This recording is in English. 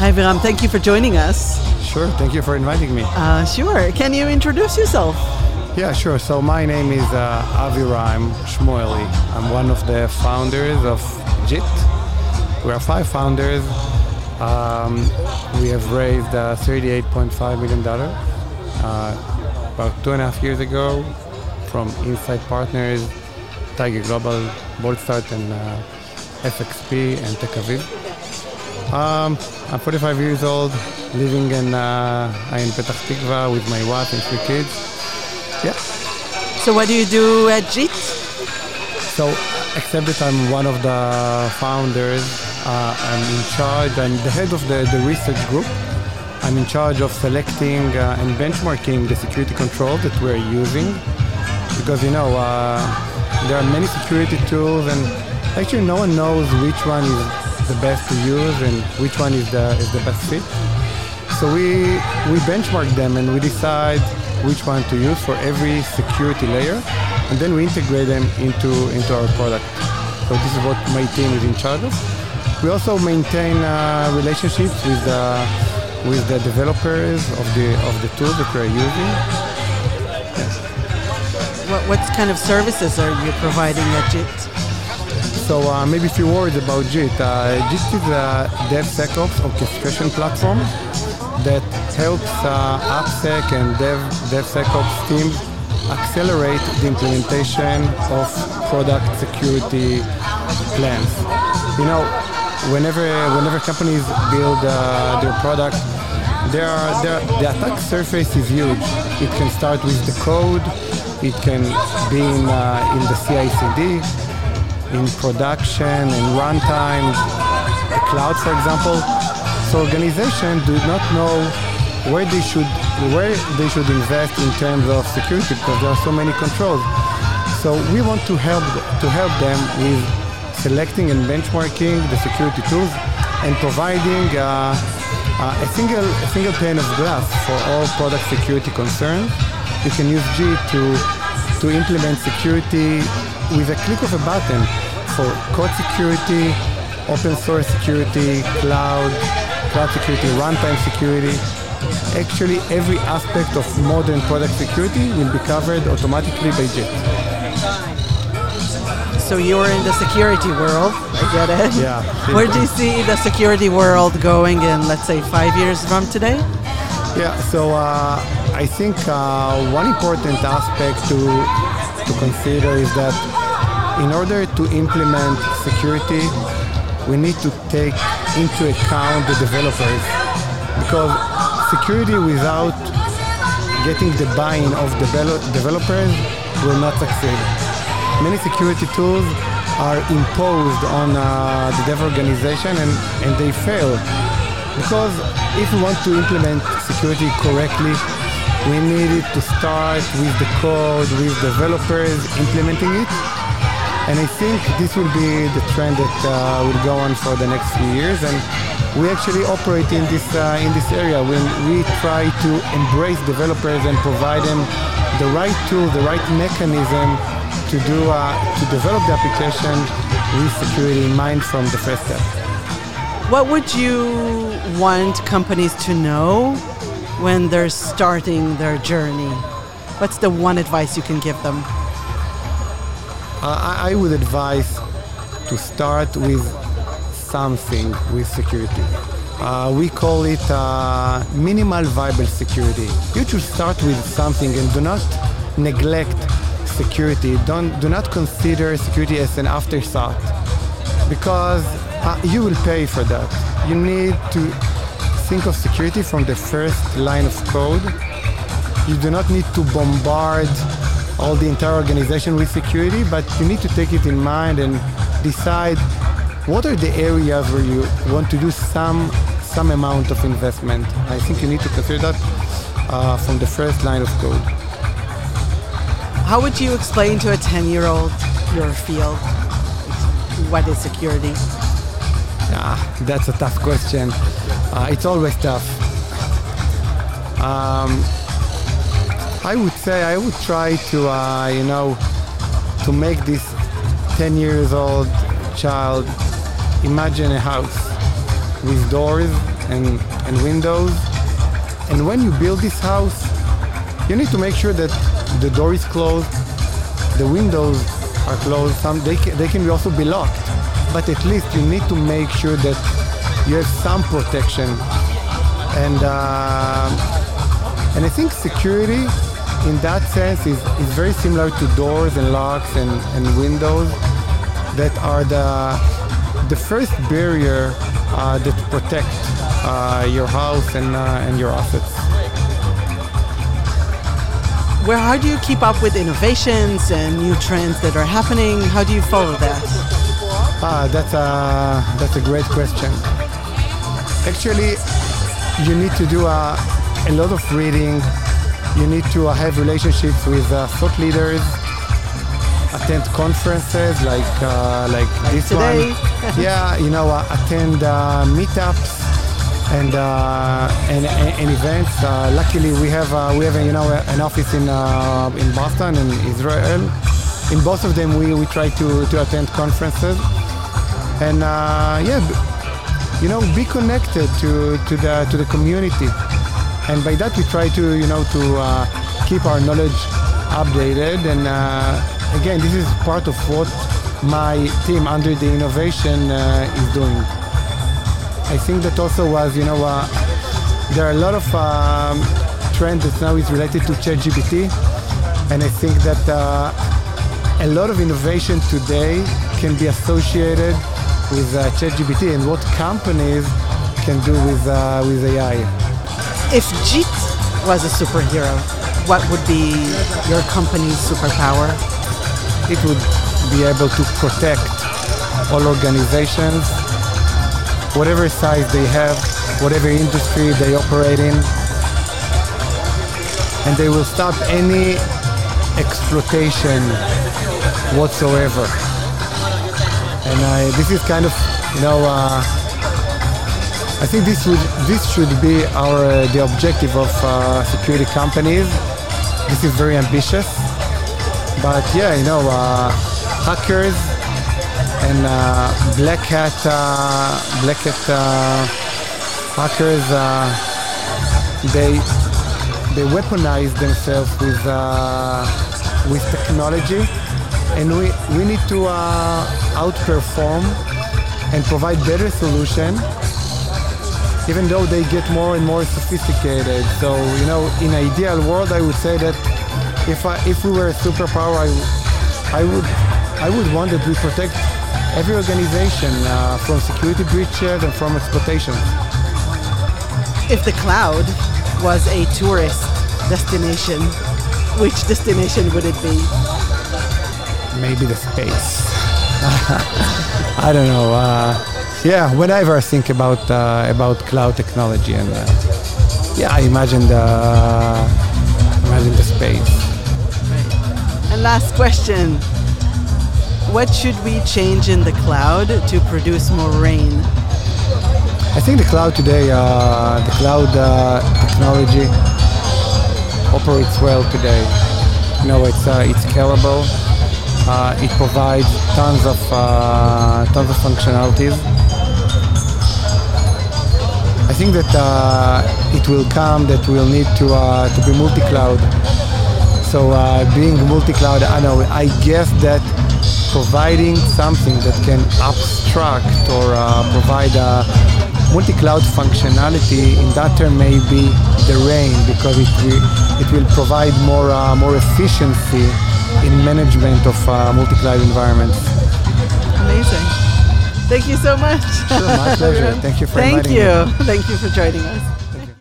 Hi, Viram. Thank you for joining us. Sure. Thank you for inviting me. Uh, sure. Can you introduce yourself? Yeah, sure. So my name is uh, Aviram Shmueli. I'm one of the founders of JIT. We are five founders. Um, we have raised uh, $38.5 million uh, about two and a half years ago from Insight Partners, Tiger Global, Boldstart, and uh, FXP and Tech Aviv. Um, I'm 45 years old, living in, uh, in Petah Tikva with my wife and three kids. Yeah. So, what do you do at JIT? So, except that I'm one of the founders, uh, I'm in charge, I'm the head of the, the research group. I'm in charge of selecting uh, and benchmarking the security control that we're using. Because, you know, uh, there are many security tools and actually no one knows which one is the best to use and which one is the, is the best fit. So we, we benchmark them and we decide which one to use for every security layer, and then we integrate them into, into our product. So this is what my team is in charge of. We also maintain uh, relationships with the, with the developers of the, of the tools that we're using. What, what kind of services are you providing at JIT? So uh, maybe a few words about JIT. Uh, JIT is a DevSecOps orchestration platform that helps uh, AppSec and Dev, DevSecOps teams accelerate the implementation of product security plans. You know, whenever whenever companies build uh, their product, there are, there, the attack surface is huge. It can start with the code, it can be in, uh, in the CI/CD, in production, in runtime, the cloud, for example. So organizations do not know where they should where they should invest in terms of security because there are so many controls. So we want to help to help them with selecting and benchmarking the security tools and providing uh, uh, a single a single pane of glass for all product security concerns. You can use JIT to to implement security with a click of a button for code security, open source security, cloud, cloud security, runtime security. Actually, every aspect of modern product security will be covered automatically by JIT. So you're in the security world, I get it. Yeah. Where do you see the security world going in, let's say, five years from today? Yeah, so uh, I think uh, one important aspect to, to consider is that in order to implement security, we need to take into account the developers because security without getting the buy-in of develop- developers will not succeed. Many security tools are imposed on uh, the dev organization and, and they fail because if we want to implement security correctly, we need it to start with the code, with developers implementing it. And I think this will be the trend that uh, will go on for the next few years. And we actually operate in this uh, in this area when we try to embrace developers and provide them the right tool, the right mechanism to do uh, to develop the application with security in mind from the first step. What would you want companies to know when they're starting their journey? What's the one advice you can give them? I, I would advise to start with something with security. Uh, we call it uh, minimal viable security. You should start with something and do not neglect security. Don't do not consider security as an afterthought because uh, you will pay for that. You need to think of security from the first line of code. You do not need to bombard all the entire organization with security, but you need to take it in mind and decide what are the areas where you want to do some some amount of investment. I think you need to consider that uh, from the first line of code. How would you explain to a 10 year old your field? What is security? Ah, that's a tough question. Uh, it's always tough. Um, I would say I would try to, uh, you know, to make this 10 years old child imagine a house with doors and, and windows. And when you build this house, you need to make sure that the door is closed, the windows are closed. Some they can, they can also be locked, but at least you need to make sure that you have some protection. And uh, and I think security, in that sense, is, is very similar to doors and locks and, and windows that are the the first barrier uh, that protect uh, your house and uh, and your assets. Where how do you keep up with innovations and new trends that are happening? How do you follow that? Ah, that's a that's a great question. Actually, you need to do a, a lot of reading. You need to have relationships with uh, thought leaders, attend conferences like uh, like this Today. one. yeah, you know, uh, attend uh, meetups and, uh, and and events. Uh, luckily, we have uh, we have you know an office in uh, in Boston and Israel. In both of them, we, we try to, to attend conferences and uh, yeah, you know, be connected to, to the to the community. And by that, we try to you know to uh, keep our knowledge updated. And uh, again, this is part of what my team under the innovation uh, is doing. I think that also was, you know, uh, there are a lot of um, trends that now is related to ChatGPT, and I think that uh, a lot of innovation today can be associated with uh, ChatGPT and what companies can do with with AI. If JIT was a superhero, what would be your company's superpower? It would be able to protect all organizations, whatever size they have, whatever industry they operate in, and they will stop any exploitation whatsoever. And I, this is kind of, you know, uh, I think this would this should be our uh, the objective of uh, security companies. This is very ambitious, but yeah, you know, uh, hackers and uh, black hat uh, black hat uh, hackers they they weaponize themselves with with technology, and we we need to outperform and provide better solution even though they get more and more sophisticated. So, you know, in ideal world, I would say that if I, if we were a superpower, I, I would I would want that we protect every organization uh, from security breaches and from exploitation. If the cloud was a tourist destination, which destination would it be? Maybe the space. I don't know. Uh, yeah, whenever I think about uh, about cloud technology and uh, yeah, I imagine the imagine the space. And last question. What should we change in the cloud to produce more rain? I think the cloud today, uh, the cloud uh, technology operates well today. You know, it's uh, it's scalable. Uh, it provides tons of uh, tons of functionalities. I think that uh, it will come that we'll need to uh, to be multi-cloud. So uh, being multi-cloud, I know. I guess that providing something that can abstract or uh, provide a multi-cloud functionality in that term may be the rain because it will, it will provide more uh, more efficiency in management of uh, multi-cloud environments. Amazing. Thank you so much. Sure, my pleasure. Thank you for Thank you. me. Thank you for joining us.